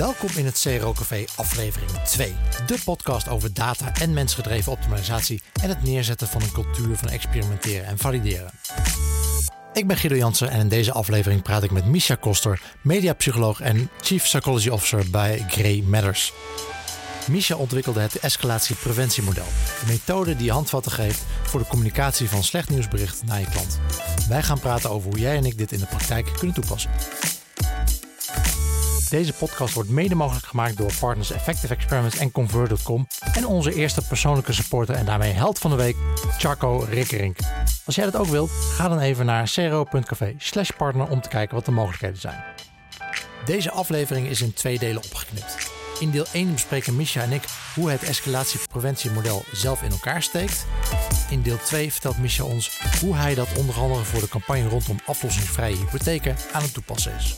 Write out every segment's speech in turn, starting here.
Welkom in het CRO Café aflevering 2. De podcast over data en mensgedreven optimalisatie en het neerzetten van een cultuur van experimenteren en valideren. Ik ben Guido Jansen en in deze aflevering praat ik met Misha Koster, mediapsycholoog en Chief Psychology Officer bij Grey Matters. Misha ontwikkelde het escalatiepreventiemodel, een methode die handvatten geeft voor de communicatie van slecht nieuwsbericht naar je klant. Wij gaan praten over hoe jij en ik dit in de praktijk kunnen toepassen. Deze podcast wordt mede mogelijk gemaakt door partners Effective Experiments en Convert.com en onze eerste persoonlijke supporter en daarmee held van de week, Charco Rikkerink. Als jij dat ook wilt, ga dan even naar cro.café slash partner om te kijken wat de mogelijkheden zijn. Deze aflevering is in twee delen opgeknipt. In deel 1 bespreken Misha en ik hoe het escalatiepreventiemodel zelf in elkaar steekt. In deel 2 vertelt Misha ons hoe hij dat onder andere voor de campagne rondom aflossingsvrije hypotheken aan het toepassen is.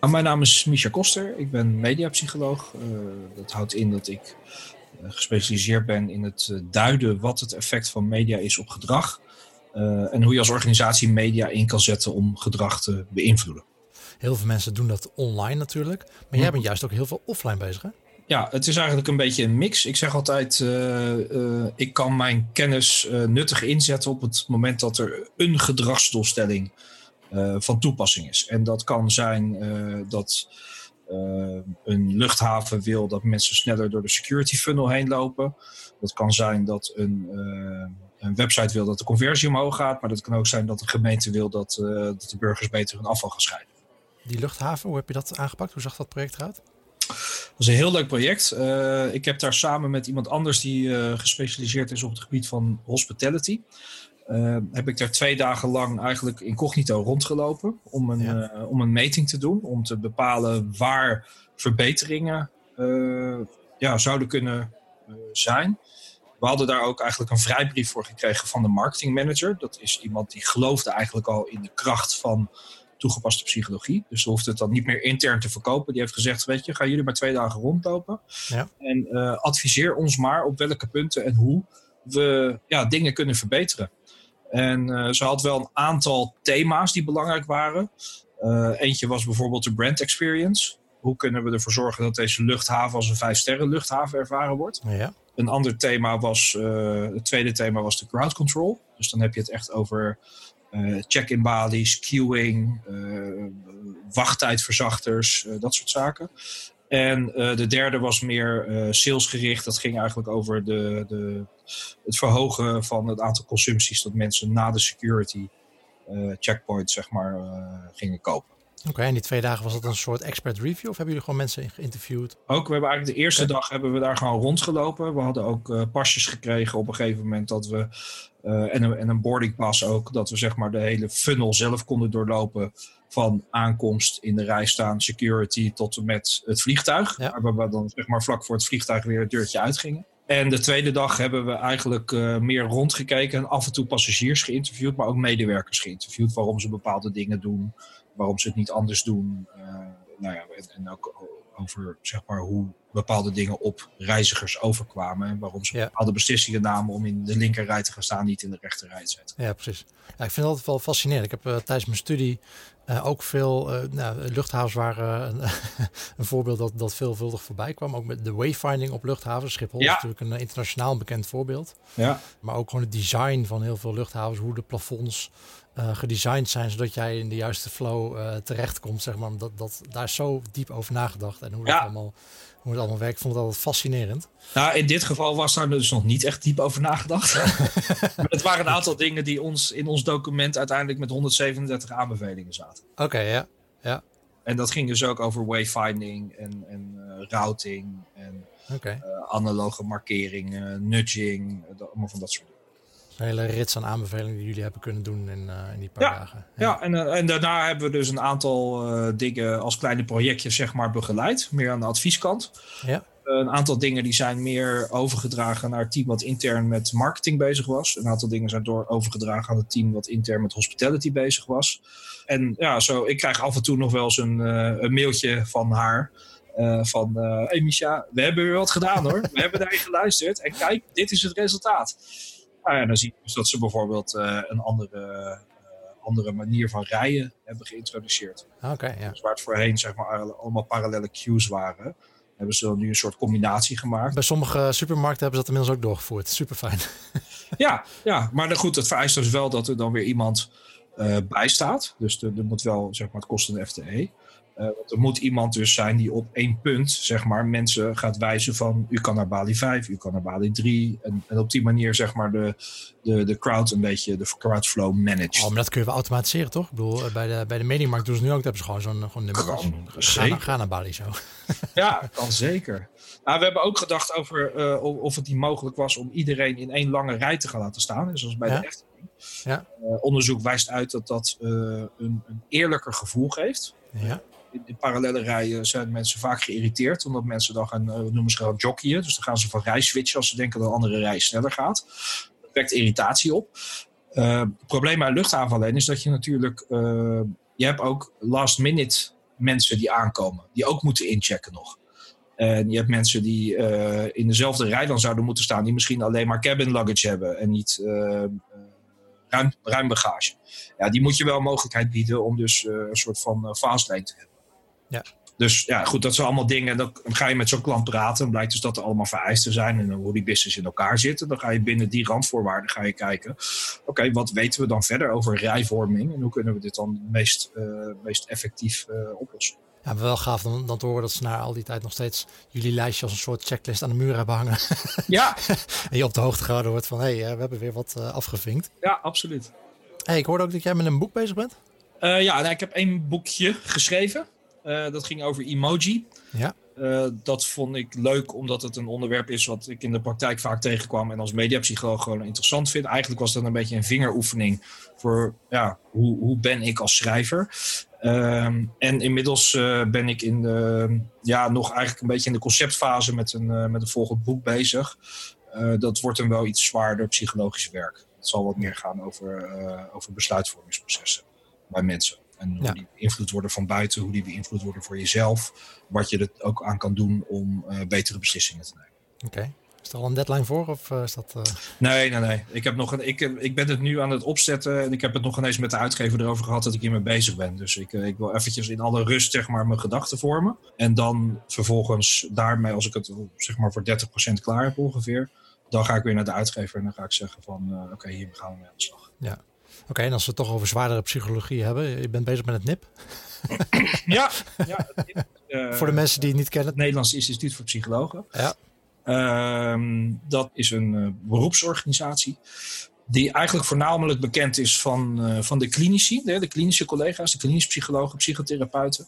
Nou, mijn naam is Misha Koster. Ik ben mediapsycholoog. Uh, dat houdt in dat ik uh, gespecialiseerd ben in het uh, duiden wat het effect van media is op gedrag. en hoe je als organisatie media in kan zetten om gedrag te beïnvloeden. Heel veel mensen doen dat online natuurlijk. Maar jij bent juist ook heel veel offline bezig hè? Ja, het is eigenlijk een beetje een mix. Ik zeg altijd, ik kan mijn kennis nuttig inzetten op het moment dat er een gedragsdoelstelling van toepassing is. En dat kan zijn uh, dat uh, een luchthaven wil dat mensen sneller door de security funnel heen lopen. Dat kan zijn dat een, een website wil dat de conversie omhoog gaat. Maar dat kan ook zijn dat de gemeente wil dat, dat de burgers beter hun afval gaan scheiden. Die luchthaven, hoe heb je dat aangepakt? Hoe zag dat project eruit? Dat is een heel leuk project. Uh, ik heb daar samen met iemand anders die uh, gespecialiseerd is op het gebied van hospitality. Uh, heb ik daar twee dagen lang eigenlijk incognito rondgelopen om een, ja. uh, om een meting te doen. Om te bepalen waar verbeteringen uh, ja, zouden kunnen zijn. We hadden daar ook eigenlijk een vrijbrief voor gekregen van de marketingmanager. Dat is iemand die geloofde eigenlijk al in de kracht van toegepaste psychologie. Dus ze hoeft het dan niet meer intern te verkopen. Die heeft gezegd, weet je, gaan jullie maar twee dagen rondlopen. Ja. En adviseer ons maar op welke punten en hoe we ja, dingen kunnen verbeteren. En uh, ze had wel een aantal thema's die belangrijk waren. Uh, eentje was bijvoorbeeld de brand experience. Hoe kunnen we ervoor zorgen dat deze luchthaven als een vijf sterren luchthaven ervaren wordt? Ja. Een ander thema was, uh, het tweede thema was de crowd control. Dus dan heb je het echt over check-in balies, queuing, wachttijdverzachters, dat soort zaken. En uh, de derde was meer uh, salesgericht. Dat ging eigenlijk over de, de, het verhogen van het aantal consumpties dat mensen na de security uh, checkpoint zeg maar, gingen kopen. Oké, okay, en die twee dagen was dat een soort expert review of hebben jullie gewoon mensen geïnterviewd? Ook, we hebben eigenlijk de eerste okay. dag hebben we daar gewoon rondgelopen. We hadden ook pasjes gekregen op een gegeven moment dat we, en, een, en een boarding pass ook, dat we zeg maar de hele funnel zelf konden doorlopen van aankomst in de rij staan, security tot en met het vliegtuig. Ja. Waar we dan zeg maar vlak voor het vliegtuig weer het deurtje uitgingen. En de tweede dag hebben we eigenlijk uh, meer rondgekeken en af en toe passagiers geïnterviewd, maar ook medewerkers geïnterviewd. Waarom ze bepaalde dingen doen, waarom ze het niet anders doen. Uh, nou ja, en, ook over zeg maar, hoe bepaalde dingen op reizigers overkwamen. En waarom ze ja. bepaalde beslissingen namen om in de linkerrij te gaan staan, niet in de rechterrij te zetten. Ja, precies. Ja, ik vind het altijd wel fascinerend. Ik heb uh, tijdens mijn studie uh, ook veel uh, nou, luchthavens waren een, een, voorbeeld dat, dat veelvuldig voorbij kwam. Ook met de wayfinding op luchthavens. Schiphol ja. is natuurlijk een internationaal bekend voorbeeld. Ja. Maar ook gewoon het design van heel veel luchthavens, hoe de plafonds uh, gedesigned zijn, zodat jij in de juiste flow uh, terechtkomt. Zeg maar. dat, dat, daar is zo diep over nagedacht. En hoe, ja. dat allemaal, hoe het allemaal werkt, ik vond het altijd fascinerend. Nou, in dit geval was daar dus nog niet echt diep over nagedacht. maar het waren een aantal dingen die ons in ons document uiteindelijk met 137 aanbevelingen zaten. Oké, okay, ja. ja. En dat ging dus ook over wayfinding en, en uh, routing en okay. analoge markeringen, nudging, allemaal van dat soort dingen. Een hele rits aan aanbevelingen die jullie hebben kunnen doen in, uh, in die paar ja, dagen. Ja, ja en, uh, en daarna hebben we dus een aantal uh, dingen als kleine projectjes zeg maar begeleid. Meer aan de advieskant. Ja. een aantal dingen die zijn meer overgedragen naar het team wat intern met marketing bezig was. Een aantal dingen zijn door overgedragen aan het team wat intern met hospitality bezig was. En ja, zo, ik krijg af en toe nog wel eens een, een mailtje van haar. van, hey Misha, we hebben weer wat gedaan hoor. we hebben naar je geluisterd. En kijk, dit is het resultaat. Nou ja, dan zie je dus dat ze bijvoorbeeld uh, een andere uh, andere manier van rijden hebben geïntroduceerd. Oké, ja. Dus waar het voorheen zeg maar, allemaal parallele queues waren, hebben ze nu een soort combinatie gemaakt. Bij sommige supermarkten hebben ze dat inmiddels ook doorgevoerd. Super fijn. Ja, ja, maar goed, het vereist dus wel dat er dan weer iemand uh, bij staat. Dus er, er, moet wel, zeg maar, het kost een FTE. Uh, want er moet iemand dus zijn die op één punt, zeg maar, mensen gaat wijzen van u kan naar Bali 5, u kan naar Bali 3. En, en op die manier, zeg maar, de, de, de crowd een beetje, de crowdflow manage. Oh, maar dat kun je wel automatiseren, toch? Ik bedoel, bij de, bij de Mediamarkt doen ze nu ook, dat hebben ze gewoon zo'n gewoon nummer. Ga, naar, ga naar Bali zo. Ja, kan zeker. Nou, we hebben ook gedacht over uh, of het niet mogelijk was om iedereen in één lange rij te gaan laten staan. Zoals bij ja? de echte. Ja. Uh, onderzoek wijst uit dat dat een, een, eerlijker gevoel geeft. Ja. In, parallele rijen zijn mensen vaak geïrriteerd, omdat mensen dan gaan, noemen ze gewoon jockeyen. Dus dan gaan ze van rij switchen als ze denken dat een andere rij sneller gaat. Dat wekt irritatie op. het probleem bij luchtaanvallen is dat je natuurlijk, je hebt ook last minute mensen die aankomen, die ook moeten inchecken nog. En je hebt mensen die uh, in dezelfde rij dan zouden moeten staan, die misschien alleen maar cabin luggage hebben en niet uh, ruim, ruim bagage. Ja, die moet je wel mogelijkheid bieden om dus uh, een soort van fastlane te hebben. Ja. Dus ja, goed, dat zijn allemaal dingen. Dan ga je met zo'n klant praten. Dan blijkt dus dat er allemaal vereisten zijn. En hoe die business in elkaar zit. Dan ga je binnen die randvoorwaarden ga je kijken. Oké, okay, wat weten we dan verder over rijvorming? En hoe kunnen we dit dan meest, uh, meest effectief uh, oplossen? Ja, wel gaaf dan, dan te horen dat ze na al die tijd nog steeds jullie lijstje als een soort checklist aan de muur hebben hangen. Ja. en je op de hoogte gehouden wordt van, hé, hey, we hebben weer wat uh, afgevinkt. Ja, absoluut. Hey, ik hoorde ook dat jij met een boek bezig bent. Uh, ja, nou, ik heb één boekje geschreven. Uh, dat ging over emoji. Ja. Uh, dat vond ik leuk omdat het een onderwerp is wat ik in de praktijk vaak tegenkwam en als mediapsycholoog gewoon interessant vind. Eigenlijk was dat een beetje een vingeroefening voor ja, hoe, hoe ben ik als schrijver. Um, en inmiddels uh, ben ik in de, ja, nog eigenlijk een beetje in de conceptfase met een, uh, met een volgend boek bezig. dat wordt dan wel iets zwaarder psychologisch werk. Het zal wat meer gaan over, over besluitvormingsprocessen bij mensen. En hoe Ja. die beïnvloed worden van buiten, hoe die beïnvloed worden voor jezelf. Wat je er ook aan kan doen om eh, betere beslissingen te nemen. Oké. Is er al een deadline voor of eh, is dat... eh, Nee, nee, nee. Ik, heb nog een, ik, ik ben het nu aan het opzetten. En ik heb het nog ineens met de uitgever erover gehad dat ik hiermee bezig ben. Dus ik, ik wil eventjes in alle rust zeg maar, mijn gedachten vormen. En dan vervolgens daarmee, als ik het zeg maar, voor 30% klaar heb ongeveer. Dan ga ik weer naar de uitgever en dan ga ik zeggen van oké, hier gaan we mee aan de slag. Oké, en als we het toch over zwaardere psychologie hebben. Je bent bezig met het NIP. Ja, ja eh, Voor de mensen die het niet kennen. het Nederlands Instituut voor Psychologen. Ja. Ehm, dat is een eh, beroepsorganisatie die eigenlijk voornamelijk bekend is van, eh, van de klinici, de, de klinische collega's, de klinisch psychologen, psychotherapeuten.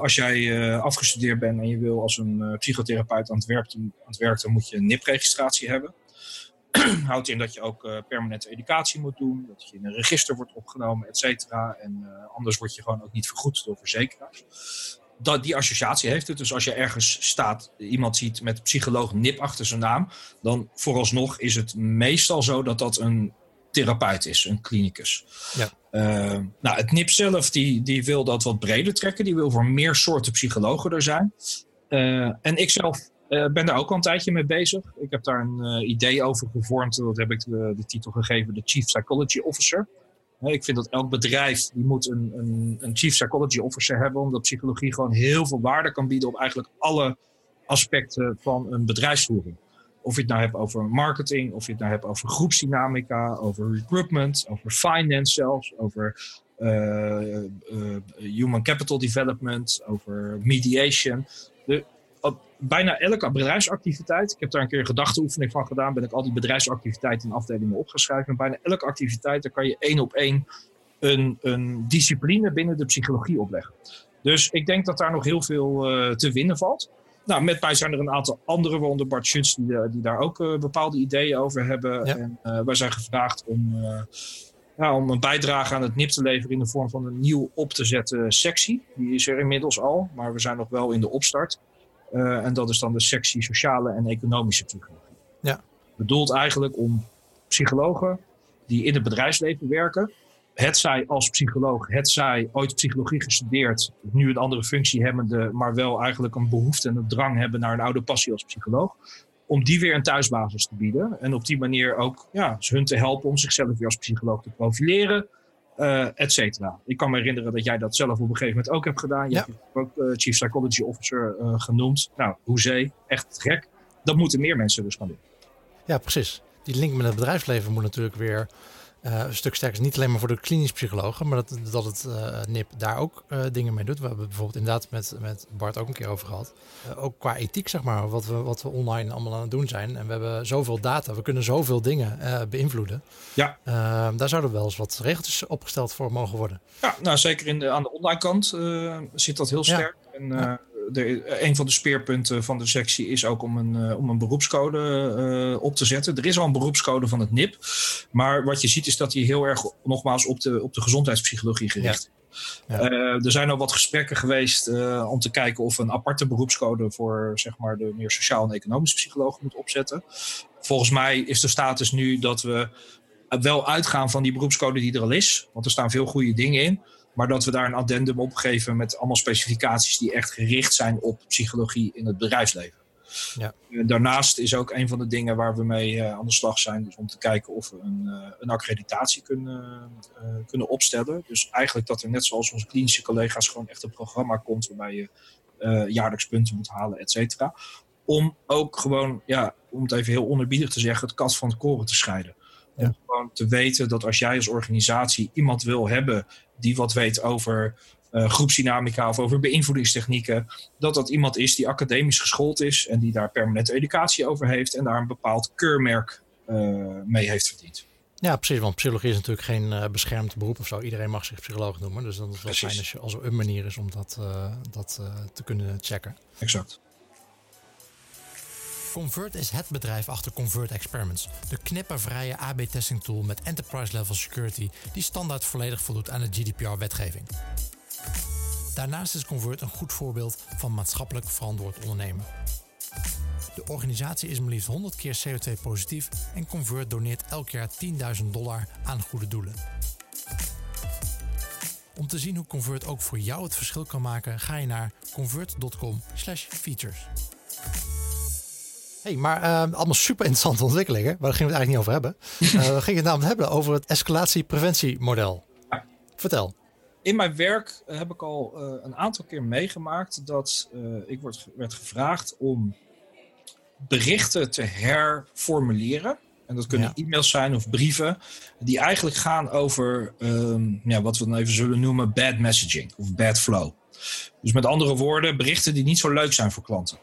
Als jij afgestudeerd bent en je wil als een psychotherapeut aan het, werk, aan het werk, dan moet je een NIP-registratie hebben. Houdt in dat je ook eh, permanente educatie moet doen, dat je in een register wordt opgenomen, et cetera. En eh, anders word je gewoon ook niet vergoed door verzekeraars. Dat, die associatie heeft het. Dus als je ergens staat, iemand ziet met psycholoog NIP achter zijn naam, dan vooralsnog is het meestal zo dat dat een therapeut is, een klinicus. Ja. Uh, nou, het NIP zelf die, die wil dat wat breder trekken. Die wil voor meer soorten psychologen er zijn. En ik zelf uh, ben daar ook al een tijdje mee bezig. Ik heb daar een idee over gevormd. Dat heb ik de, de titel gegeven, de Chief Psychology Officer. Ik vind dat elk bedrijf die moet een, een, een chief psychology officer hebben, omdat psychologie gewoon heel veel waarde kan bieden op eigenlijk alle aspecten van een bedrijfsvoering. Of je het nou hebt over marketing, of je het nou hebt over groepsdynamica, over recruitment, over finance zelfs, over uh, human capital development, over mediation. De, bijna elke bedrijfsactiviteit, ik heb daar een keer een gedachteoefening van gedaan, ben ik al die bedrijfsactiviteiten in afdelingen opgeschreven. En bijna elke activiteit, daar kan je één op één een, een discipline binnen de psychologie opleggen. Dus ik denk dat daar nog heel veel uh, te winnen valt. Nou, met mij zijn er een aantal anderen, waaronder Bart Schutz, die, die daar ook uh, bepaalde ideeën over hebben. Ja. En uh, wij zijn gevraagd om, ja, om een bijdrage aan het NIP te leveren in de vorm van een nieuw op te zetten sectie. Die is er inmiddels al, maar we zijn nog wel in de opstart. Uh, en dat is dan de sectie sociale en economische psychologie. Ja. Bedoeld eigenlijk om psychologen die in het bedrijfsleven werken, het zij als psycholoog, het zij ooit psychologie gestudeerd, nu een andere functie hebbende, maar wel eigenlijk een behoefte en een drang hebben naar een oude passie als psycholoog, om die weer een thuisbasis te bieden. En op die manier ook ja, hun te helpen om zichzelf weer als psycholoog te profileren. Uh, et cetera. Ik kan me herinneren dat jij dat zelf op een gegeven moment ook hebt gedaan. Je Ja. hebt ook uh, Chief Psychology Officer uh, genoemd. Nou, hoezee, echt gek. Dat moeten meer mensen dus gaan doen. Ja, precies. Die link met het bedrijfsleven moet natuurlijk weer uh, een stuk sterker. Niet alleen maar voor de klinisch psychologen, maar dat, dat het uh, NIP daar ook uh, dingen mee doet. We hebben bijvoorbeeld inderdaad met, met Bart ook een keer over gehad. ook qua ethiek, zeg maar, wat we, wat we online allemaal aan het doen zijn. En we hebben zoveel data, we kunnen zoveel dingen beïnvloeden. Ja. daar zouden wel eens wat regeltjes opgesteld voor mogen worden. Ja, nou zeker in de, aan de online kant zit dat heel sterk. Ja. En, ja de, een van de speerpunten van de sectie is ook om een, uh, om een beroepscode op te zetten. Er is al een beroepscode van het NIP. Maar wat je ziet is dat die heel erg nogmaals op de, op de gezondheidspsychologie gericht is. Ja. Ja. Uh, er zijn al wat gesprekken geweest om te kijken of een aparte beroepscode voor zeg maar, de meer sociaal en economische psychologen moet opzetten. Volgens mij is de status nu dat we wel uitgaan van die beroepscode die er al is. Want er staan veel goede dingen in. Maar dat we daar een addendum op geven met allemaal specificaties die echt gericht zijn op psychologie in het bedrijfsleven. Ja. Daarnaast is ook een van de dingen waar we mee uh, aan de slag zijn, dus om te kijken of we een, uh, een accreditatie kunnen, uh, kunnen opstellen. Dus eigenlijk dat er net zoals onze klinische collega's gewoon echt een programma komt waarbij je jaarlijks punten moet halen, et cetera. Om ook gewoon, ja, om het even heel onderbiedig te zeggen, het kat van het koren te scheiden. Om ja. gewoon te weten dat als jij als organisatie iemand wil hebben die wat weet over uh, groepsdynamica of over beïnvloedingstechnieken, dat dat iemand is die academisch geschoold is en die daar permanente educatie over heeft en daar een bepaald keurmerk uh, mee heeft verdiend. Ja, precies, want psychologie is natuurlijk geen uh, beschermd beroep of zo. Iedereen mag zich psycholoog noemen, dus dat is wel precies. fijn als, je, als er een manier is om dat, dat te kunnen checken. Exact. Convert is het bedrijf achter Convert Experiments, de knippervrije AB-testing tool met enterprise level security die standaard volledig voldoet aan de GDPR-wetgeving. Daarnaast is Convert een goed voorbeeld van maatschappelijk verantwoord ondernemen. De organisatie is maar liefst 100 keer CO2-positief en Convert doneert elk jaar 10.000 dollar aan goede doelen. Om te zien hoe Convert ook voor jou het verschil kan maken, ga je naar convert.com/features. Hey, maar uh, allemaal super interessante ontwikkelingen. Maar daar gingen we het eigenlijk niet over hebben. Uh, we gingen het namelijk hebben over het escalatiepreventiemodel. Vertel. In mijn werk heb ik al uh, een aantal keer meegemaakt dat ik word, werd gevraagd om berichten te herformuleren. En dat kunnen ja. e-mails zijn of brieven, die eigenlijk gaan over um, ja, wat we dan even zullen noemen bad messaging of bad flow. Dus met andere woorden, berichten die niet zo leuk zijn voor klanten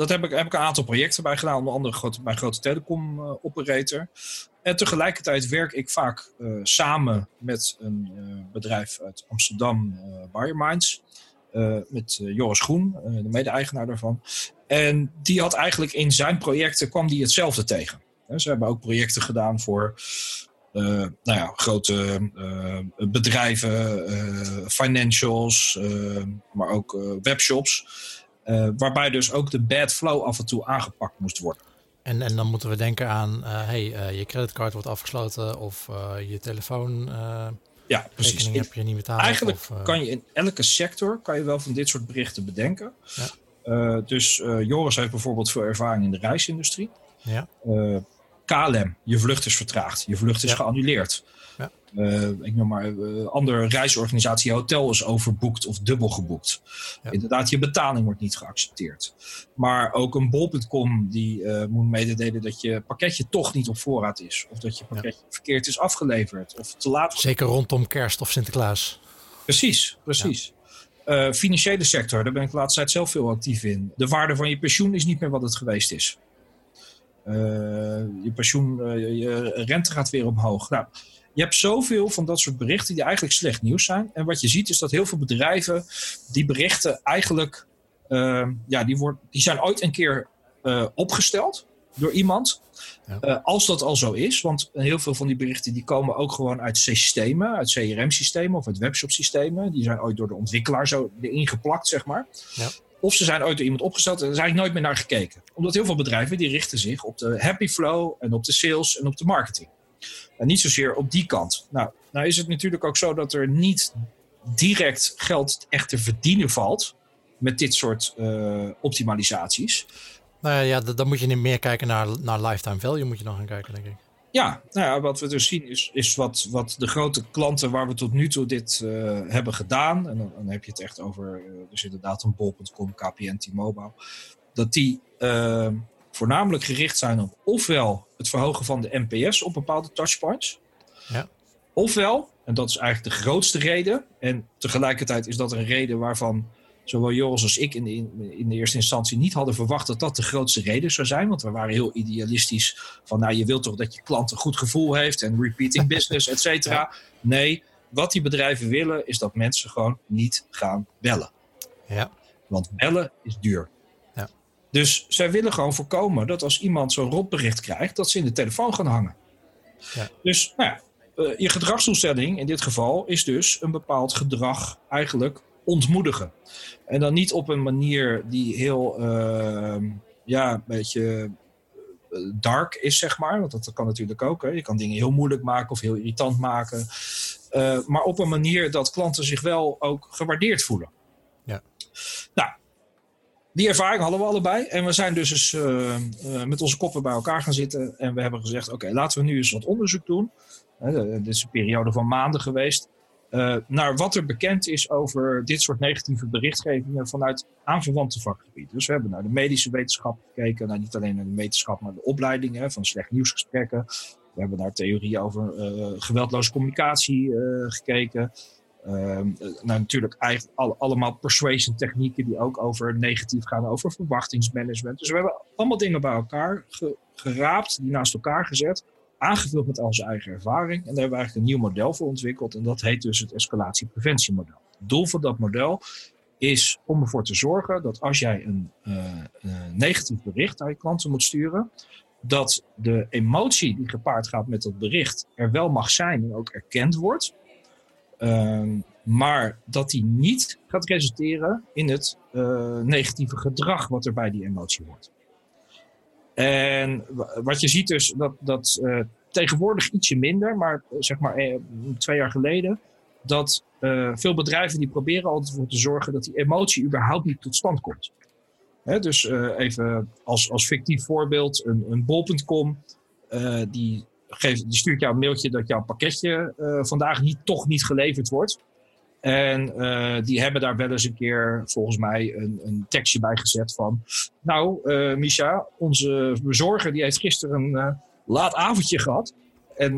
dat heb ik, heb ik een aantal projecten bij gedaan, onder andere grote, bij grote telecom uh, operator. En tegelijkertijd werk ik vaak uh, samen met een uh, bedrijf uit Amsterdam, Minds, met Joris Groen, de mede-eigenaar daarvan. En die had eigenlijk in zijn projecten kwam die hetzelfde tegen. Ze hebben ook projecten gedaan voor nou ja, grote bedrijven, financials, maar ook webshops. Uh, waarbij dus ook de bad flow af en toe aangepakt moest worden. En, en dan moeten we denken aan, uh, hey, uh, je creditcard wordt afgesloten of je telefoon. ja, precies. heb je niet betaald. Eigenlijk of, kan je in elke sector kan je wel van dit soort berichten bedenken. Ja. dus Joris heeft bijvoorbeeld veel ervaring in de reisindustrie. Ja. KLM, je vlucht is vertraagd, je vlucht is Ja. geannuleerd. Uh, ik noem maar, uh, andere reisorganisatie, hotel is overboekt of dubbel geboekt. Ja. Inderdaad, je betaling wordt niet geaccepteerd. Maar ook een bol.com die uh, moet mededelen dat je pakketje toch niet op voorraad is. Of dat je pakketje verkeerd is afgeleverd. Of te laat. Zeker rondom kerst of Sinterklaas. Precies, precies. Ja. financiële sector, daar ben ik de laatste tijd zelf veel actief in. De waarde van je pensioen is niet meer wat het geweest is. Je pensioen, je rente gaat weer omhoog. Nou, je hebt zoveel van dat soort berichten die eigenlijk slecht nieuws zijn. En wat je ziet is dat heel veel bedrijven die berichten eigenlijk, uh, ja, die, wordt, die zijn ooit een keer opgesteld door iemand. Ja. als dat al zo is, want heel veel van die berichten die komen ook gewoon uit systemen, uit CRM-systemen of uit webshop-systemen. Die zijn ooit door de ontwikkelaar zo erin geplakt, zeg maar. Ja. Of ze zijn ooit door iemand opgesteld en er is eigenlijk nooit meer naar gekeken. Omdat heel veel bedrijven die richten zich op de happy flow en op de sales en op de marketing. En niet zozeer op die kant. Nou, nou is het natuurlijk ook zo dat er niet direct geld echt te verdienen valt met dit soort uh, optimalisaties. Nou ja, dan moet je niet meer kijken naar, naar lifetime value, moet je dan gaan kijken, denk ik. Ja, nou ja, wat we dus zien is, is wat, wat de grote klanten waar we tot nu toe dit uh, hebben gedaan. En dan, dan, heb je het echt over, uh, dus inderdaad een bol.com, KPN, T-Mobile. Dat die voornamelijk gericht zijn op ofwel het verhogen van de NPS op bepaalde touchpoints. Ja. Ofwel, en dat is eigenlijk de grootste reden. En tegelijkertijd is dat een reden waarvan zowel Joris als ik in de, in de eerste instantie niet hadden verwacht dat dat de grootste reden zou zijn. Want we waren heel idealistisch van, nou je wilt toch dat je klant een goed gevoel heeft en repeating business, et cetera. Nee, wat die bedrijven willen is dat mensen gewoon niet gaan bellen. Ja. Want bellen is duur. Dus zij willen gewoon voorkomen dat als iemand zo'n rotbericht krijgt, dat ze in de telefoon gaan hangen. Ja. Dus nou ja, uh, je gedragstoestelling in dit geval is dus een bepaald gedrag eigenlijk ontmoedigen. En dan niet op een manier die heel, uh, ja, een beetje dark is, zeg maar. Want dat kan natuurlijk ook. Hè. Je kan dingen heel moeilijk maken of heel irritant maken. Uh, maar op een manier dat klanten zich wel ook gewaardeerd voelen. Ja. Nou, die ervaring hadden we allebei. En we zijn dus eens, uh, uh, met onze koppen bij elkaar gaan zitten. En we hebben gezegd, oké, laten we nu eens wat onderzoek doen. dit is een periode van maanden geweest. Uh, naar wat er bekend is over dit soort negatieve berichtgevingen vanuit aanverwante vakgebieden. Dus we hebben naar de medische wetenschap gekeken, naar niet alleen naar de wetenschap, maar de opleidingen van slecht nieuwsgesprekken. We hebben naar theorieën over geweldloze communicatie gekeken. Ehm, nou, natuurlijk eigenlijk alle, allemaal persuasion technieken die ook over negatief gaan, over verwachtingsmanagement. Dus we hebben allemaal dingen bij elkaar ge geraapt, die naast elkaar gezet aangevuld met onze eigen ervaring. En daar hebben we eigenlijk een nieuw model voor ontwikkeld. En dat heet dus het escalatiepreventiemodel. Het doel van dat model is om ervoor te zorgen dat als jij een, uh, een negatief bericht naar je klanten moet sturen, dat de emotie die gepaard gaat met dat bericht er wel mag zijn en ook erkend wordt. Uh, maar dat die niet gaat resulteren in het uh, negatieve gedrag wat er bij die emotie hoort. En wat je ziet dus, dat, dat uh, tegenwoordig ietsje minder, maar zeg maar eh, twee jaar geleden, dat veel bedrijven die proberen altijd voor te zorgen dat die emotie überhaupt niet tot stand komt. Hè, dus even als, als fictief voorbeeld, een, een bol.com, die, geeft, die stuurt jou een mailtje dat jouw pakketje vandaag niet, toch niet geleverd wordt. En uh, die hebben daar wel eens een keer, volgens mij, een, een tekstje bij gezet van... Nou, uh, Misha, onze bezorger die heeft gisteren een laat avondje gehad. En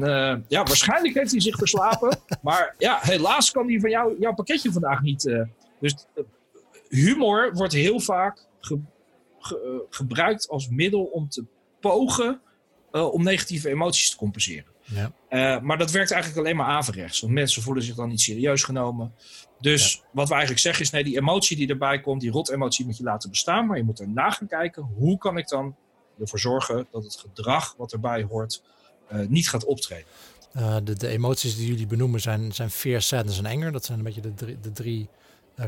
ja, waarschijnlijk heeft hij zich verslapen. maar ja, helaas kan hij van jou, jouw pakketje vandaag niet... dus humor wordt heel vaak ge, ge, gebruikt als middel om te pogen om negatieve emoties te compenseren. Ja. Uh, maar dat werkt eigenlijk alleen maar averechts. Want mensen voelen zich dan niet serieus genomen. Dus ja. wat we eigenlijk zeggen is: nee, die emotie die erbij komt, die rot-emotie moet je laten bestaan. Maar je moet erna gaan kijken: hoe kan ik dan ervoor zorgen dat het gedrag wat erbij hoort uh, niet gaat optreden? Uh, de, de, emoties die jullie benoemen zijn, zijn fear, sadness en anger. Dat zijn een beetje de drie, de drie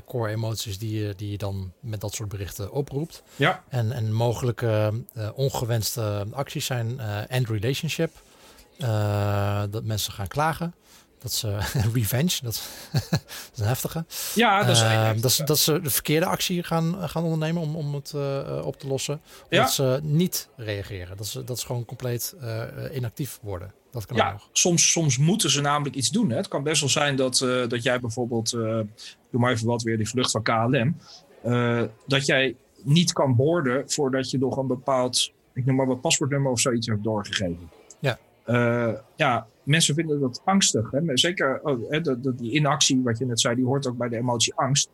core emoties die je, die je dan met dat soort berichten oproept. Ja. En, en mogelijke ongewenste acties zijn end relationship. Dat mensen gaan klagen. Dat ze revenge, dat, dat is een heftige. Ja, dat is, uh, dat, ze, dat ze de verkeerde actie gaan, gaan ondernemen om, om het uh, op te lossen. Ja. Dat ze niet reageren. Dat ze, dat ze gewoon compleet inactief worden. Dat kan ja, nog. Soms, soms moeten ze namelijk iets doen. Hè. Het kan best wel zijn dat, dat jij bijvoorbeeld, doe maar even wat weer, die vlucht van KLM. dat jij niet kan boorden voordat je nog een bepaald, ik noem maar wat paspoortnummer of zoiets hebt doorgegeven. Ja. Uh, ja, mensen vinden dat angstig. Hè? Zeker oh, hè, dat, dat die inactie, wat je net zei, die hoort ook bij de emotie angst.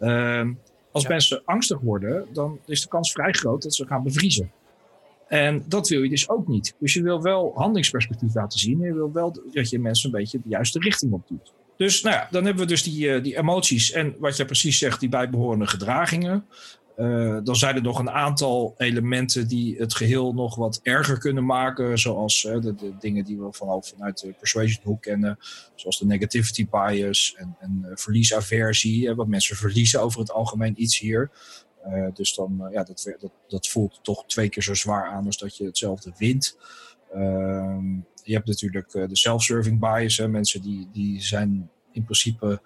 Uh, als ja. mensen angstig worden, dan is de kans vrij groot dat ze gaan bevriezen. En dat wil je dus ook niet. Dus je wil wel handelingsperspectief laten zien. En je wil wel dat je mensen een beetje de juiste richting op doet. Dus nou ja, dan hebben we dus die, die emoties en wat je precies zegt, die bijbehorende gedragingen. Uh, dan zijn er nog een aantal elementen die het geheel nog wat erger kunnen maken. Zoals uh, de, dingen die we vanaf, vanuit de persuasion hoek kennen. Zoals de negativity bias en, en verliesaversie. wat mensen verliezen over het algemeen iets hier. Dus dan, ja, dat, dat, dat, voelt toch twee keer zo zwaar aan als dat je hetzelfde wint. Ehm, je hebt natuurlijk de self-serving bias. Hè. Mensen die, die zijn in principe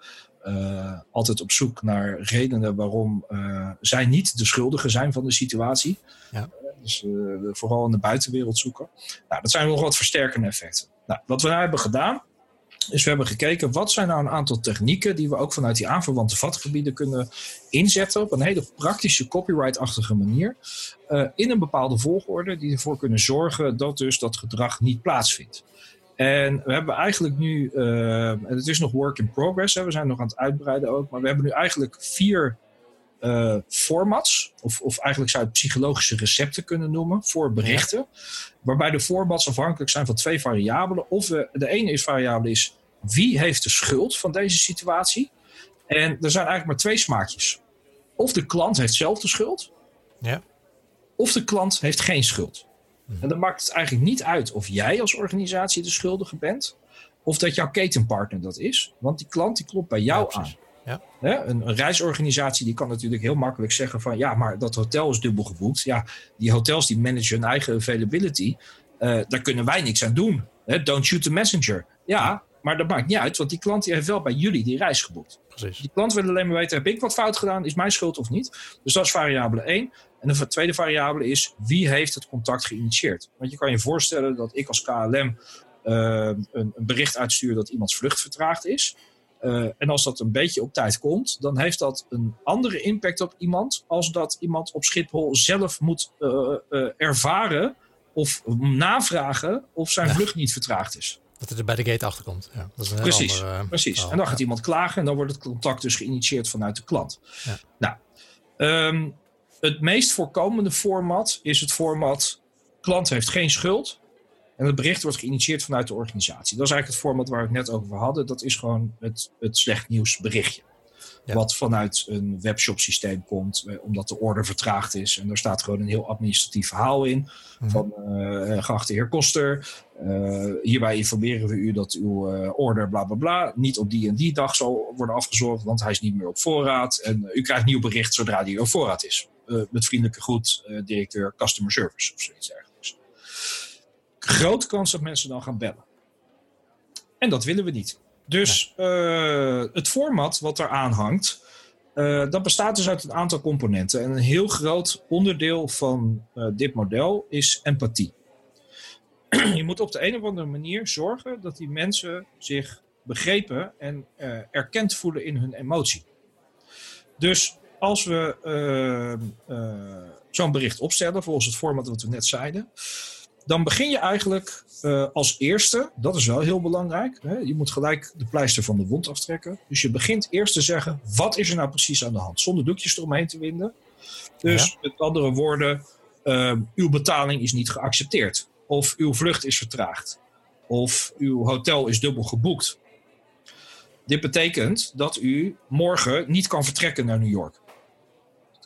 uh, altijd op zoek naar redenen waarom uh, zij niet de schuldigen zijn van de situatie. Ja. Dus vooral in de buitenwereld zoeken. Nou, dat zijn nog wat versterkende effecten. Nou, wat we nou hebben gedaan, is we hebben gekeken wat zijn nou een aantal technieken die we ook vanuit die aanverwante vatgebieden kunnen inzetten op een hele praktische copyright-achtige manier. in een bepaalde volgorde die ervoor kunnen zorgen dat dus dat gedrag niet plaatsvindt. En we hebben eigenlijk nu, uh, het is nog work in progress, hè, we zijn nog aan het uitbreiden ook, maar we hebben nu eigenlijk vier uh, formats, of, of eigenlijk zou je het psychologische recepten kunnen noemen, voor berichten. Waarbij de formats afhankelijk zijn van twee variabelen. Of we, de ene is variabele is wie heeft de schuld van deze situatie? En er zijn eigenlijk maar twee smaakjes. Of de klant heeft zelf de schuld, ja. of de klant heeft geen schuld. Mhm. En dan maakt het eigenlijk niet uit of jij als organisatie de schuldige bent. Of dat jouw ketenpartner dat is. Want die klant die klopt bij jou aan. Ja. Een, een, reisorganisatie die kan natuurlijk heel makkelijk zeggen van ja, maar dat hotel is dubbel geboekt. Ja, die hotels die managen hun eigen availability. Uh, daar kunnen wij niks aan doen. Don't shoot the messenger. Ja, maar dat maakt niet uit, want die klant die heeft wel bij jullie die reis geboekt. Precies. Die klant wil alleen maar weten, heb ik wat fout gedaan? Is mijn schuld of niet? Dus dat is variabele 1. En de tweede variabele is, wie heeft het contact geïnitieerd? Want je kan je voorstellen dat ik als KLM uh, een, een, bericht uitstuur dat iemands vlucht vertraagd is. Uh, en als dat een beetje op tijd komt, dan heeft dat een andere impact op iemand als dat iemand op Schiphol zelf moet uh, ervaren of navragen of zijn vlucht niet vertraagd is. Dat het er bij de gate achter komt. Ja, dat is een precies, andere, precies. En dan gaat iemand klagen en dan wordt het contact dus geïnitieerd vanuit de klant. Ja. Nou, um, het meest voorkomende format is het format klant heeft geen schuld. En het bericht wordt geïnitieerd vanuit de organisatie. Dat is eigenlijk het format waar we het net over hadden. Dat is gewoon het, het slecht nieuws berichtje. Wat vanuit een webshop systeem komt, eh, omdat de order vertraagd is. En er staat gewoon een heel administratief verhaal in. Mhm. Van uh, geachte heer Koster, uh, hierbij informeren we u dat uw uh, order bla bla bla niet op die en die dag zal worden afgezorgd, want hij is niet meer op voorraad. En u krijgt nieuw bericht zodra die op voorraad is. met vriendelijke groet, directeur customer service of zoiets dergelijks. Grote kans dat mensen dan gaan bellen. En dat willen we niet. Dus uh, het format wat eraan hangt, uh, dat bestaat dus uit een aantal componenten. En een heel groot onderdeel van uh, dit model is empathie. Je moet op de een of andere manier zorgen dat die mensen zich begrepen en erkend voelen in hun emotie. Dus als we zo'n bericht opstellen, volgens het format wat we net zeiden, dan begin je eigenlijk uh, als eerste, dat is wel heel belangrijk. Hè? Je moet gelijk de pleister van de wond aftrekken. Dus je begint eerst te zeggen, wat is er nou precies aan de hand? Zonder doekjes eromheen te winden. Dus ja. met andere woorden, uh, uw betaling is niet geaccepteerd. Of uw vlucht is vertraagd. Of uw hotel is dubbel geboekt. Dit betekent dat u morgen niet kan vertrekken naar New York.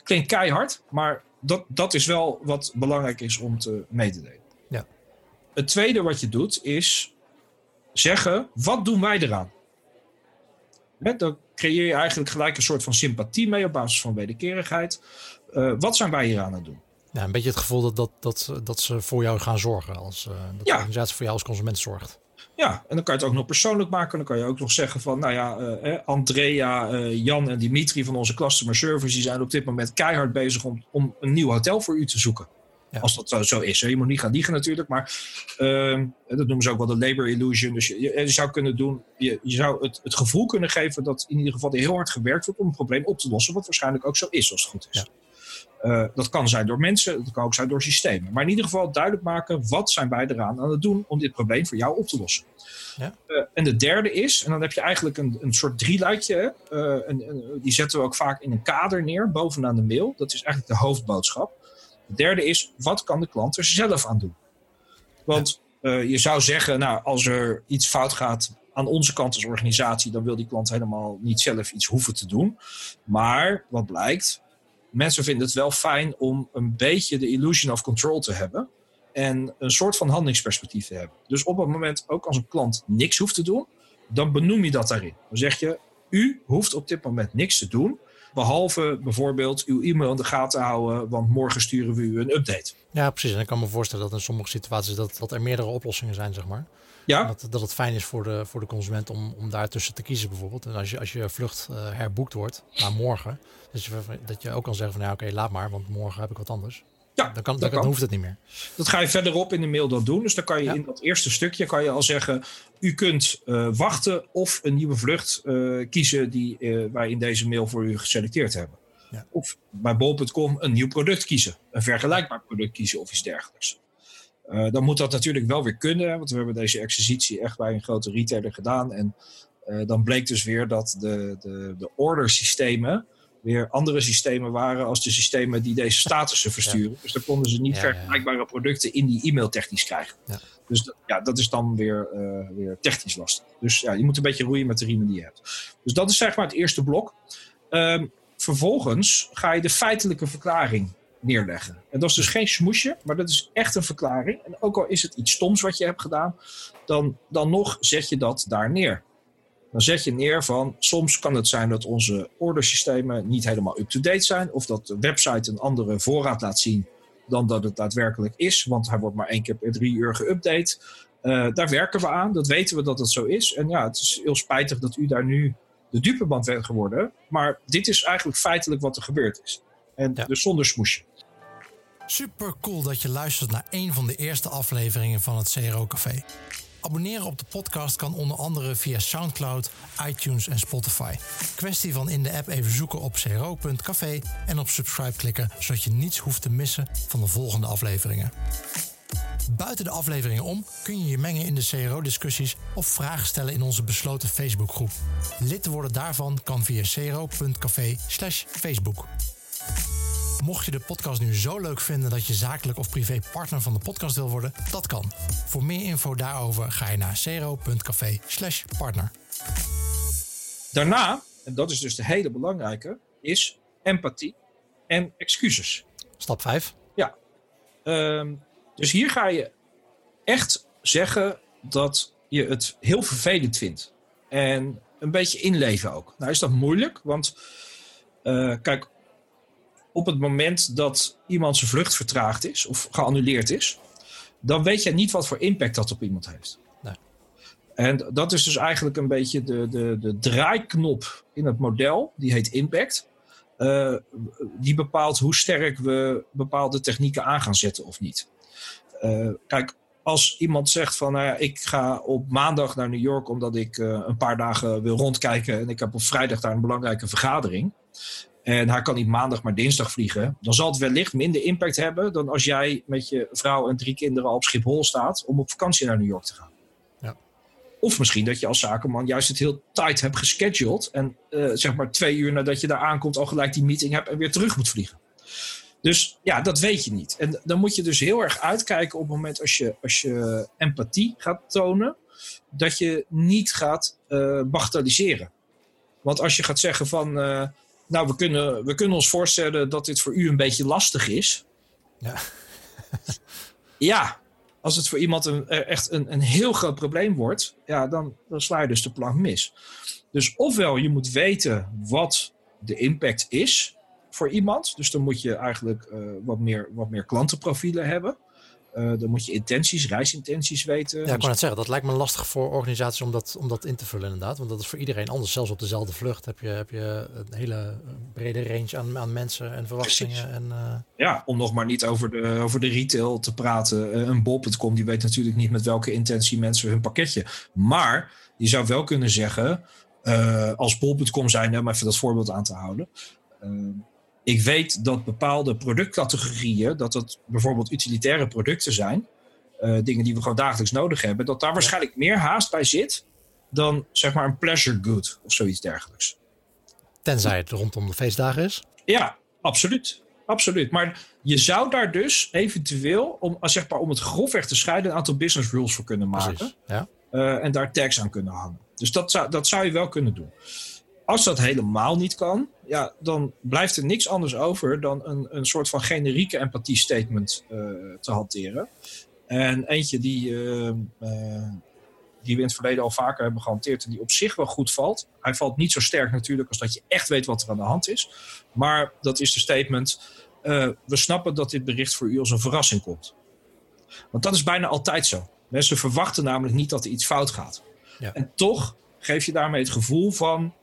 Klinkt keihard, maar dat, dat is wel wat belangrijk is om te mededelen. Het tweede wat je doet is zeggen: wat doen wij eraan? dan creëer je eigenlijk gelijk een soort van sympathie mee op basis van wederkerigheid. Uh, wat zijn wij hier aan het doen? Ja, een beetje het gevoel dat, dat, dat, dat ze voor jou gaan zorgen. Als, uh, dat ja. de organisatie voor jou als consument zorgt. Ja, en dan kan je het ook nog persoonlijk maken. Dan kan je ook nog zeggen van, nou ja, uh, Andrea, Jan en Dimitri van onze customer service... die zijn op dit moment keihard bezig om, om een nieuw hotel voor u te zoeken. Ja. Als dat zo is. Hè. Je moet niet gaan liegen natuurlijk. Maar uh, dat noemen ze ook wel de labor illusion. Dus je, je zou kunnen doen. Je, je zou het, het gevoel kunnen geven dat in ieder geval heel hard gewerkt wordt om een probleem op te lossen. Wat waarschijnlijk ook zo is als het goed is. Ja. Uh, dat kan zijn door mensen, dat kan ook zijn door systemen. Maar in ieder geval duidelijk maken wat zijn wij eraan aan het doen om dit probleem voor jou op te lossen. Ja. Uh, en de derde is, en dan heb je eigenlijk een, een soort drieluikje. Uh, en, die zetten we ook vaak in een kader neer bovenaan de mail. Dat is eigenlijk de hoofdboodschap. De derde is, wat kan de klant er zelf aan doen? Want uh, je zou zeggen, nou, als er iets fout gaat aan onze kant als organisatie, dan wil die klant helemaal niet zelf iets hoeven te doen. Maar wat blijkt, mensen vinden het wel fijn om een beetje de illusion of control te hebben. En een soort van handelingsperspectief te hebben. Dus op het moment, ook als een klant niks hoeft te doen, dan benoem je dat daarin. Dan zeg je, u hoeft op dit moment niks te doen. Behalve bijvoorbeeld uw e-mail in de gaten houden, want morgen sturen we u een update. Ja, precies. En ik kan me voorstellen dat in sommige situaties dat, dat er meerdere oplossingen zijn, zeg maar. Ja. Dat, dat het fijn is voor de, voor de consument om, om daartussen te kiezen bijvoorbeeld. En als je, als je vlucht uh, herboekt wordt naar morgen, dat je, dat je ook kan zeggen van ja oké, laat maar, want morgen heb ik wat anders. Ja, dan, kan, dan, dan hoeft het niet meer. Dat ga je verderop in de mail dan doen. Dus dan kan je in dat eerste stukje kan je al zeggen: u kunt uh, wachten of een nieuwe vlucht uh, kiezen die uh, wij in deze mail voor u geselecteerd hebben. Ja. Of bij bol.com een nieuw product kiezen, een vergelijkbaar product kiezen of iets dergelijks. dan moet dat natuurlijk wel weer kunnen, want we hebben deze exercitie echt bij een grote retailer gedaan. En dan bleek dus weer dat de, de, de ordersystemen weer andere systemen waren als de systemen die deze statussen versturen. Dus dan konden ze niet vergelijkbare producten in die e-mail technisch krijgen. Dus dat, ja, dat is dan weer, uh, weer technisch lastig. Dus ja, je moet een beetje roeien met de riemen die je hebt. Dus dat is zeg maar het eerste blok. Um, vervolgens ga je de feitelijke verklaring neerleggen. En dat is dus geen smoesje, maar dat is echt een verklaring. En ook al is het iets stoms wat je hebt gedaan, dan, dan nog zet je dat daar neer. Dan zet je neer van soms kan het zijn dat onze ordersystemen niet helemaal up-to-date zijn. Of dat de website een andere voorraad laat zien dan dat het daadwerkelijk is. Want hij wordt maar één keer per drie uur geüpdate. Uh, daar werken we aan. Dat weten we dat het zo is. En ja, het is heel spijtig dat u daar nu de dupeband bent geworden. Maar dit is eigenlijk feitelijk wat er gebeurd is. En dus zonder smoesje. Super cool dat je luistert naar een van de eerste afleveringen van het CRO Café. Abonneren op de podcast kan onder andere via SoundCloud, iTunes en Spotify. Kwestie van in de app even zoeken op cro.café en op subscribe klikken, zodat je niets hoeft te missen van de volgende afleveringen. Buiten de afleveringen om kun je je mengen in de CRO-discussies of vragen stellen in onze besloten Facebookgroep. Lid worden daarvan kan via cro.café/facebook. Mocht je de podcast nu zo leuk vinden dat je zakelijk of privé partner van de podcast wil worden, dat kan. Voor meer info daarover ga je naar cero.café/partner. Daarna, en dat is dus de hele belangrijke, is empathie en excuses. Stap 5. Ja. Um, dus hier ga je echt zeggen dat je het heel vervelend vindt. En een beetje inleven ook. Nou is dat moeilijk, want uh, kijk, op het moment dat iemand zijn vlucht vertraagd is of geannuleerd is, dan weet je niet wat voor impact dat op iemand heeft. Nee. En dat is dus eigenlijk een beetje de, de, de draaiknop in het model, die heet impact. Uh, die bepaalt hoe sterk we bepaalde technieken aan gaan zetten of niet. Uh, kijk, als iemand zegt van nou ja, ik ga op maandag naar New York omdat ik uh, een paar dagen wil rondkijken en ik heb op vrijdag daar een belangrijke vergadering en hij kan niet maandag, maar dinsdag vliegen. Dan zal het wellicht minder impact hebben dan als jij met je vrouw en drie kinderen op Schiphol staat om op vakantie naar New York te gaan. Ja. Of misschien dat je als zakenman juist het heel tight hebt gescheduled. En uh, zeg maar twee uur nadat je daar aankomt al gelijk die meeting hebt en weer terug moet vliegen. Dus ja, dat weet je niet. En dan moet je dus heel erg uitkijken op het moment als je, als je empathie gaat tonen. Dat je niet gaat uh, bagatelliseren. Want als je gaat zeggen van... Uh, nou, we kunnen, we kunnen ons voorstellen dat dit voor u een beetje lastig is. Ja. ja, als het voor iemand een, eh, echt een, een heel groot probleem wordt, ja, dan, dan sla je dus de plank mis. Dus ofwel je moet weten wat de impact is voor iemand. Dus dan moet je eigenlijk uh, wat, meer, wat meer klantenprofielen hebben. Uh, dan moet je intenties, reisintenties weten. Ja, ik kan het zeggen. Dat lijkt me lastig voor organisaties om dat, om dat in te vullen inderdaad. Want dat is voor iedereen anders. Zelfs op dezelfde vlucht heb je, heb je een hele brede range aan, aan mensen en verwachtingen. En, uh... Ja, om nog maar niet over de, over de retail te praten. Uh, een bol.com die weet natuurlijk niet met welke intentie mensen hun pakketje. Maar je zou wel kunnen zeggen, als bol.com zijn, om even dat voorbeeld aan te houden ik weet dat bepaalde productcategorieën, dat het bijvoorbeeld utilitaire producten zijn, uh, dingen die we gewoon dagelijks nodig hebben, dat daar waarschijnlijk meer haast bij zit dan zeg maar een pleasure good of zoiets dergelijks. Tenzij het rondom de feestdagen is? Ja, absoluut. Absoluut. Maar je zou daar dus eventueel, om, zeg maar, om het grofweg te scheiden, een aantal business rules voor kunnen maken. ja. Uh, en daar tags aan kunnen hangen. Dus dat zou, dat zou je wel kunnen doen. Als dat helemaal niet kan, ja, dan blijft er niks anders over dan een, een soort van generieke empathie statement uh, te hanteren. En eentje die, uh, uh, die we in het verleden al vaker hebben gehanteerd en die op zich wel goed valt. Hij valt niet zo sterk natuurlijk als dat je echt weet wat er aan de hand is. Maar dat is de statement, we snappen dat dit bericht voor u als een verrassing komt. Want dat is bijna altijd zo. Mensen verwachten namelijk niet dat er iets fout gaat. Ja. En toch geef je daarmee het gevoel van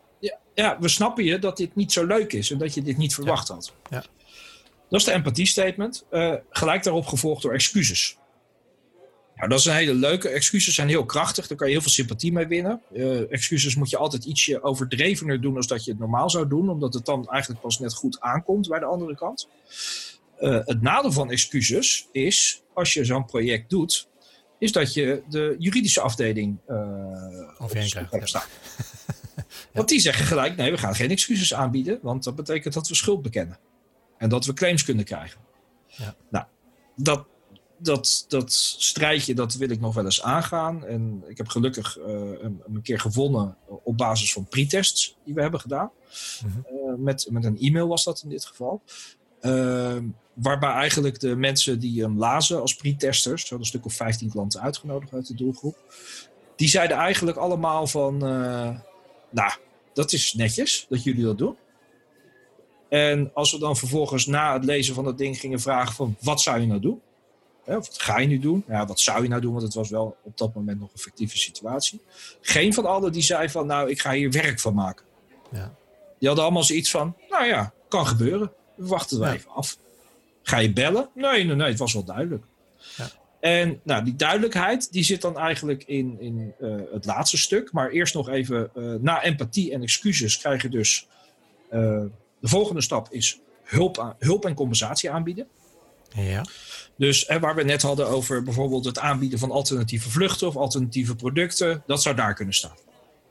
ja, we snappen je dat dit niet zo leuk is en dat je dit niet verwacht had. Ja. Dat is de empathie statement. Uh, gelijk daarop gevolgd door excuses. Nou, dat is een hele leuke. Excuses zijn heel krachtig. Daar kan je heel veel sympathie mee winnen. Uh, excuses moet je altijd ietsje overdrevener doen dan dat je het normaal zou doen. Omdat het dan eigenlijk pas net goed aankomt bij de andere kant. Uh, het nadeel van excuses is, als je zo'n project doet, is dat je de juridische afdeling uh, op krijgt. Want die zeggen gelijk, nee, we gaan geen excuses aanbieden. Want dat betekent dat we schuld bekennen. En dat we claims kunnen krijgen. Ja. Nou, dat, dat, dat strijdje dat wil ik nog wel eens aangaan. En ik heb gelukkig uh, een, een, keer gewonnen op basis van pretests die we hebben gedaan. Mm -hmm. uh, met, met een e-mail was dat in dit geval. Uh, waarbij eigenlijk de mensen die hem lazen als pretesters, we hadden een stuk of 15 klanten uitgenodigd uit de doelgroep, die zeiden eigenlijk allemaal van, nou, dat is netjes dat jullie dat doen. En als we dan vervolgens na het lezen van dat ding gingen vragen van wat zou je nou doen? Of wat ga je nu doen? Ja, wat zou je nou doen? Want het was wel op dat moment nog een fictieve situatie. Geen van allen die zei van nou, ik ga hier werk van maken. Ja. Die hadden allemaal zoiets van, nou ja, kan gebeuren. We wachten ja. even af. Ga je bellen? Nee, nee, nee, het was wel duidelijk. Ja. En nou, die duidelijkheid die zit dan eigenlijk in, in uh, het laatste stuk. Maar eerst nog even, uh, na empathie en excuses krijg je dus... Uh, de volgende stap is hulp, aan, hulp en compensatie aanbieden. Ja. Dus hè, waar we net hadden over bijvoorbeeld het aanbieden van alternatieve vluchten of alternatieve producten, dat zou daar kunnen staan.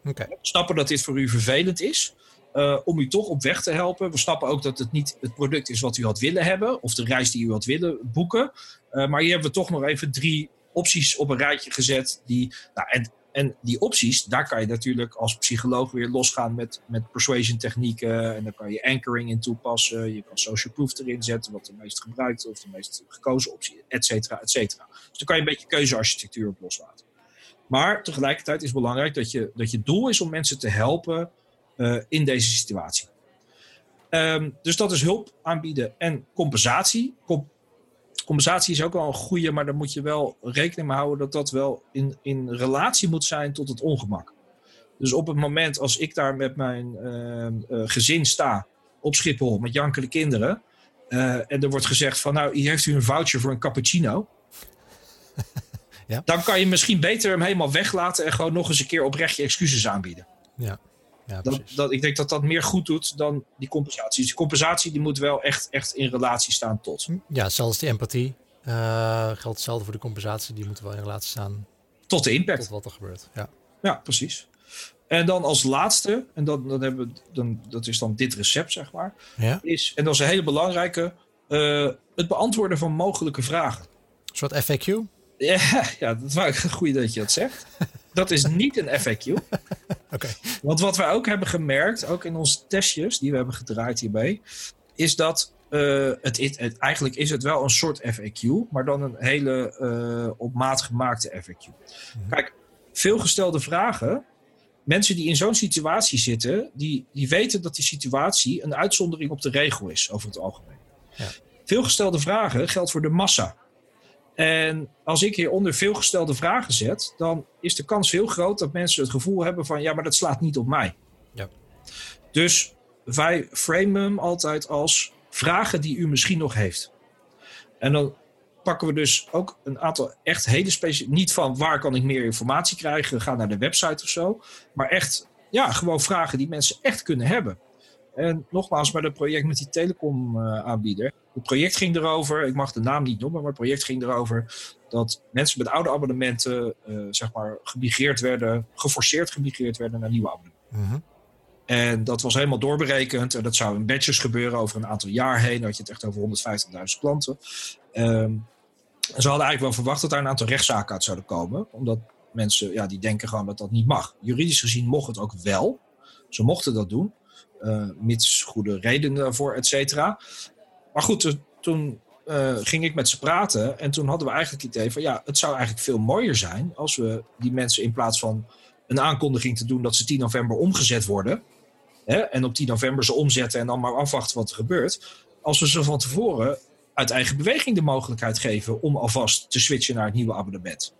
Okay. Snappen dat dit voor u vervelend is, uh, om u toch op weg te helpen. We snappen ook dat het niet het product is wat u had willen hebben, of de reis die u had willen boeken. Uh, maar hier hebben we toch nog even drie opties op een rijtje gezet. Die, nou, en en die opties, daar kan je natuurlijk als psycholoog weer losgaan met, met persuasion technieken. En dan kan je anchoring in toepassen. Je kan social proof erin zetten, wat de meest gebruikte of de meest gekozen optie, et cetera, et cetera. Dus dan kan je een beetje keuzearchitectuur op loslaten. Maar tegelijkertijd is het belangrijk dat je, dat je doel is om mensen te helpen uh, in deze situatie. Um, dus dat is hulp aanbieden en compensatie. Com compensatie is ook wel een goede, maar daar moet je wel rekening mee houden dat dat wel in, in relatie moet zijn tot het ongemak. Dus op het moment als ik daar met mijn uh, uh, gezin sta op Schiphol met jankele kinderen. Uh, en er wordt gezegd van nou, hier heeft u een voucher voor een cappuccino. ja. Dan kan je misschien beter hem helemaal weglaten en gewoon nog eens een keer oprecht je excuses aanbieden. Ja. Ja, dat, dat, ik denk dat dat meer goed doet dan die compensatie. Dus die compensatie die moet wel echt, echt in relatie staan tot. Ja, zelfs die empathie uh, geldt hetzelfde voor de compensatie. Die moet wel in relatie staan tot de impact. Tot wat er gebeurt. Ja, ja precies. En dan als laatste, en dat, dan hebben we, dan, dat is dan dit recept, zeg maar. Ja. Is, en dat is een hele belangrijke, uh, het beantwoorden van mogelijke vragen. Een soort FAQ? Ja, ja dat is wel goed dat je dat zegt. Dat is niet een FAQ. Okay. Want wat wij ook hebben gemerkt, ook in onze testjes die we hebben gedraaid hierbij, is dat uh, het, het, het, eigenlijk is het wel een soort FAQ, maar dan een hele uh, op maat gemaakte FAQ. Mm-hmm. Kijk, veel gestelde vragen. Mensen die in zo'n situatie zitten, die, die weten dat die situatie een uitzondering op de regel is over het algemeen. Ja. Veel gestelde vragen geldt voor de massa. En als ik hieronder veelgestelde vragen zet, dan is de kans heel groot dat mensen het gevoel hebben van ja, maar dat slaat niet op mij. Ja. Dus wij framen hem altijd als vragen die u misschien nog heeft. En dan pakken we dus ook een aantal echt hele specifieke, niet van waar kan ik meer informatie krijgen, ga naar de website of zo, maar echt, ja, gewoon vragen die mensen echt kunnen hebben. En nogmaals, bij het project met die telecom-aanbieder. het project ging erover, ik mag de naam niet noemen, maar het project ging erover dat mensen met oude abonnementen, uh, zeg maar, gemigreerd werden, geforceerd gemigreerd werden naar nieuwe abonnementen. Mm -hmm. En dat was helemaal doorberekend. En dat zou in batches gebeuren over een aantal jaar heen. Dan had je het echt over 150.000 klanten. Um, en ze hadden eigenlijk wel verwacht dat daar een aantal rechtszaken uit zouden komen. Omdat mensen, ja, die denken gewoon dat dat niet mag. Juridisch gezien mocht het ook wel. Ze mochten dat doen. Uh, mits goede redenen daarvoor, et cetera. Maar goed, toen uh, ging ik met ze praten. En toen hadden we eigenlijk het idee van... ja, het zou eigenlijk veel mooier zijn... als we die mensen in plaats van een aankondiging te doen... dat ze 10 november omgezet worden... Hè, en op 10 november ze omzetten en dan maar afwachten wat er gebeurt... als we ze van tevoren uit eigen beweging de mogelijkheid geven... om alvast te switchen naar het nieuwe abonnement.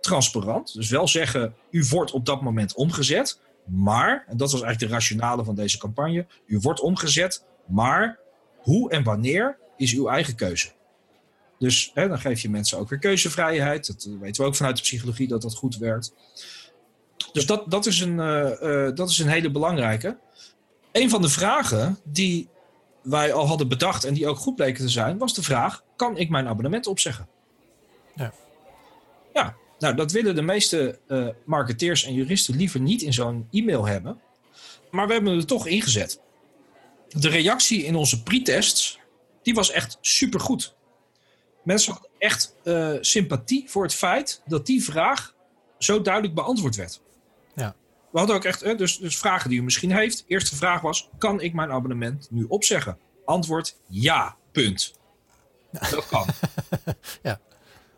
Transparant, dus wel zeggen... u wordt op dat moment omgezet... Maar, en dat was eigenlijk de rationale van deze campagne, u wordt omgezet, maar hoe en wanneer, is uw eigen keuze. Dus hè, dan geef je mensen ook weer keuzevrijheid. Dat weten we ook vanuit de psychologie dat dat goed werkt. Dus dat, dat, is, een, uh, dat is een hele belangrijke. Een van de vragen die wij al hadden bedacht en die ook goed bleken te zijn, was de vraag: kan ik mijn abonnement opzeggen? Ja. Nou dat willen de meeste uh, marketeers en juristen liever niet in zo'n e-mail hebben. Maar we hebben het er toch ingezet. De reactie in onze pre-tests, die was echt supergoed. Mensen hadden echt uh, sympathie voor het feit dat die vraag zo duidelijk beantwoord werd. Ja. We hadden ook echt, dus, dus vragen die u misschien heeft. Eerste vraag was: kan ik mijn abonnement nu opzeggen? Antwoord: ja. Punt. Dat kan. ja.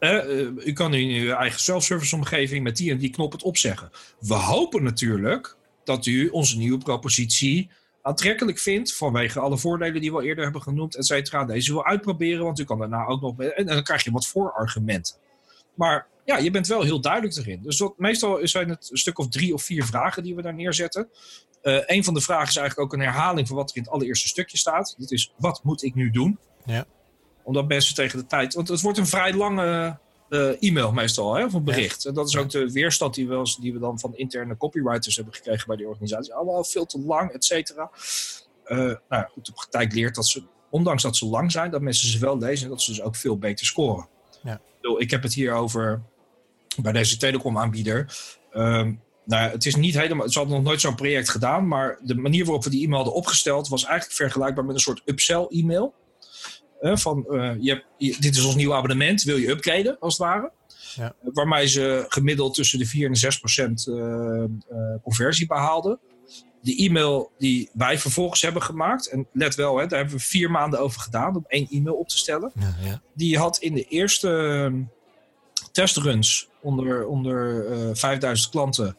Uh, u kan in uw eigen self-service omgeving met die en die knop het opzeggen. We hopen natuurlijk dat u onze nieuwe propositie aantrekkelijk vindt. Vanwege alle voordelen die we al eerder hebben genoemd, et cetera. Deze wil uitproberen, want u kan daarna ook nog. En, dan krijg je wat voorargumenten. Maar ja, je bent wel heel duidelijk erin. Dus meestal zijn het een stuk of drie of vier vragen die we daar neerzetten. Uh, een van de vragen is eigenlijk ook een herhaling van wat er in het allereerste stukje staat. Dat is: wat moet ik nu doen? Ja. Omdat mensen tegen de tijd. Want het wordt een vrij lange uh, e-mail meestal, hè, of een bericht. En dat is ook de weerstand die we, die we dan van interne copywriters hebben gekregen bij die organisatie. Allemaal veel te lang, et cetera. Uh, nou ja, goed, de praktijk leert dat ze, ondanks dat ze lang zijn, dat mensen ze wel lezen en dat ze dus ook veel beter scoren. Ja. Ik heb het hier over bij deze telecomaanbieder. Um, nou, het is niet helemaal. Ze hadden nog nooit zo'n project gedaan, maar de manier waarop we die e-mail hadden opgesteld was eigenlijk vergelijkbaar met een soort upsell van, uh, je hebt, dit is ons nieuwe abonnement, wil je upgraden als het ware. Ja. waarmee ze gemiddeld tussen de 4 en 6 procent uh, conversie behaalden. De e-mail die wij vervolgens hebben gemaakt, en let wel, hè, daar hebben we vier maanden over gedaan om één e-mail op te stellen. Ja, ja. Die had in de eerste ehm, testruns onder, onder 5000 klanten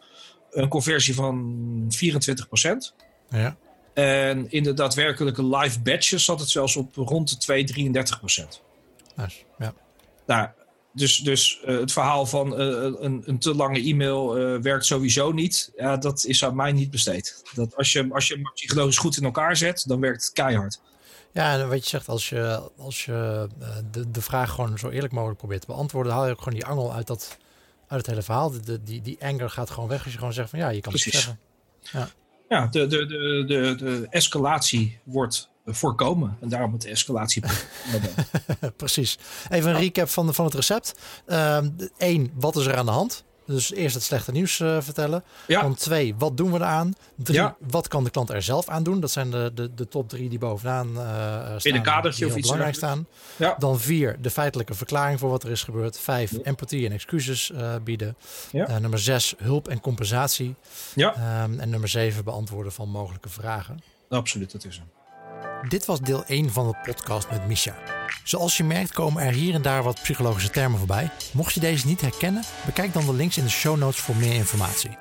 een conversie van 24 procent. Ja. En in de daadwerkelijke live batches zat het zelfs op rond de 2, 33 procent. Nice. Ja. Nou, dus, dus uh, het verhaal van uh, een, een, te lange e-mail uh, werkt sowieso niet. Ja, dat is aan mij niet besteed. Dat als je, als je psychologisch goed in elkaar zet, dan werkt het keihard. Ja, en wat je zegt, als je, als je de, de vraag gewoon zo eerlijk mogelijk probeert te beantwoorden, haal je ook gewoon die angel uit, dat, uit het hele verhaal. De, die, die anger gaat gewoon weg als je gewoon zegt van ja, je kan Precies. het zeggen. Ja ja, de, de, de, de, de escalatie wordt voorkomen. En daarom het escalatie. Precies. Even een recap van, van het recept. Eén, uh, wat is er aan de hand? Dus eerst het slechte nieuws uh, vertellen. Ja. Dan twee, wat doen we eraan? Drie, Ja. wat kan de klant er zelf aan doen? Dat zijn de, de, de top drie die bovenaan uh, staan. In een kadertje die of iets belangrijk staan. Ja. Dan vier, de feitelijke verklaring voor wat er is gebeurd. Vijf, empathie en excuses uh, bieden. Ja. Nummer zes, hulp en compensatie. Ja. Um, en nummer zeven, beantwoorden van mogelijke vragen. Absoluut, dat is hem. Dit was deel 1 van de podcast met Misha. Zoals je merkt komen er hier en daar wat psychologische termen voorbij. Mocht je deze niet herkennen, bekijk dan de links in de show notes voor meer informatie.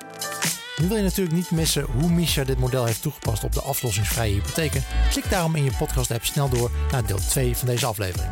Nu wil je natuurlijk niet missen hoe Misha dit model heeft toegepast op de aflossingsvrije hypotheken. Klik daarom in je podcast app snel door naar deel 2 van deze aflevering.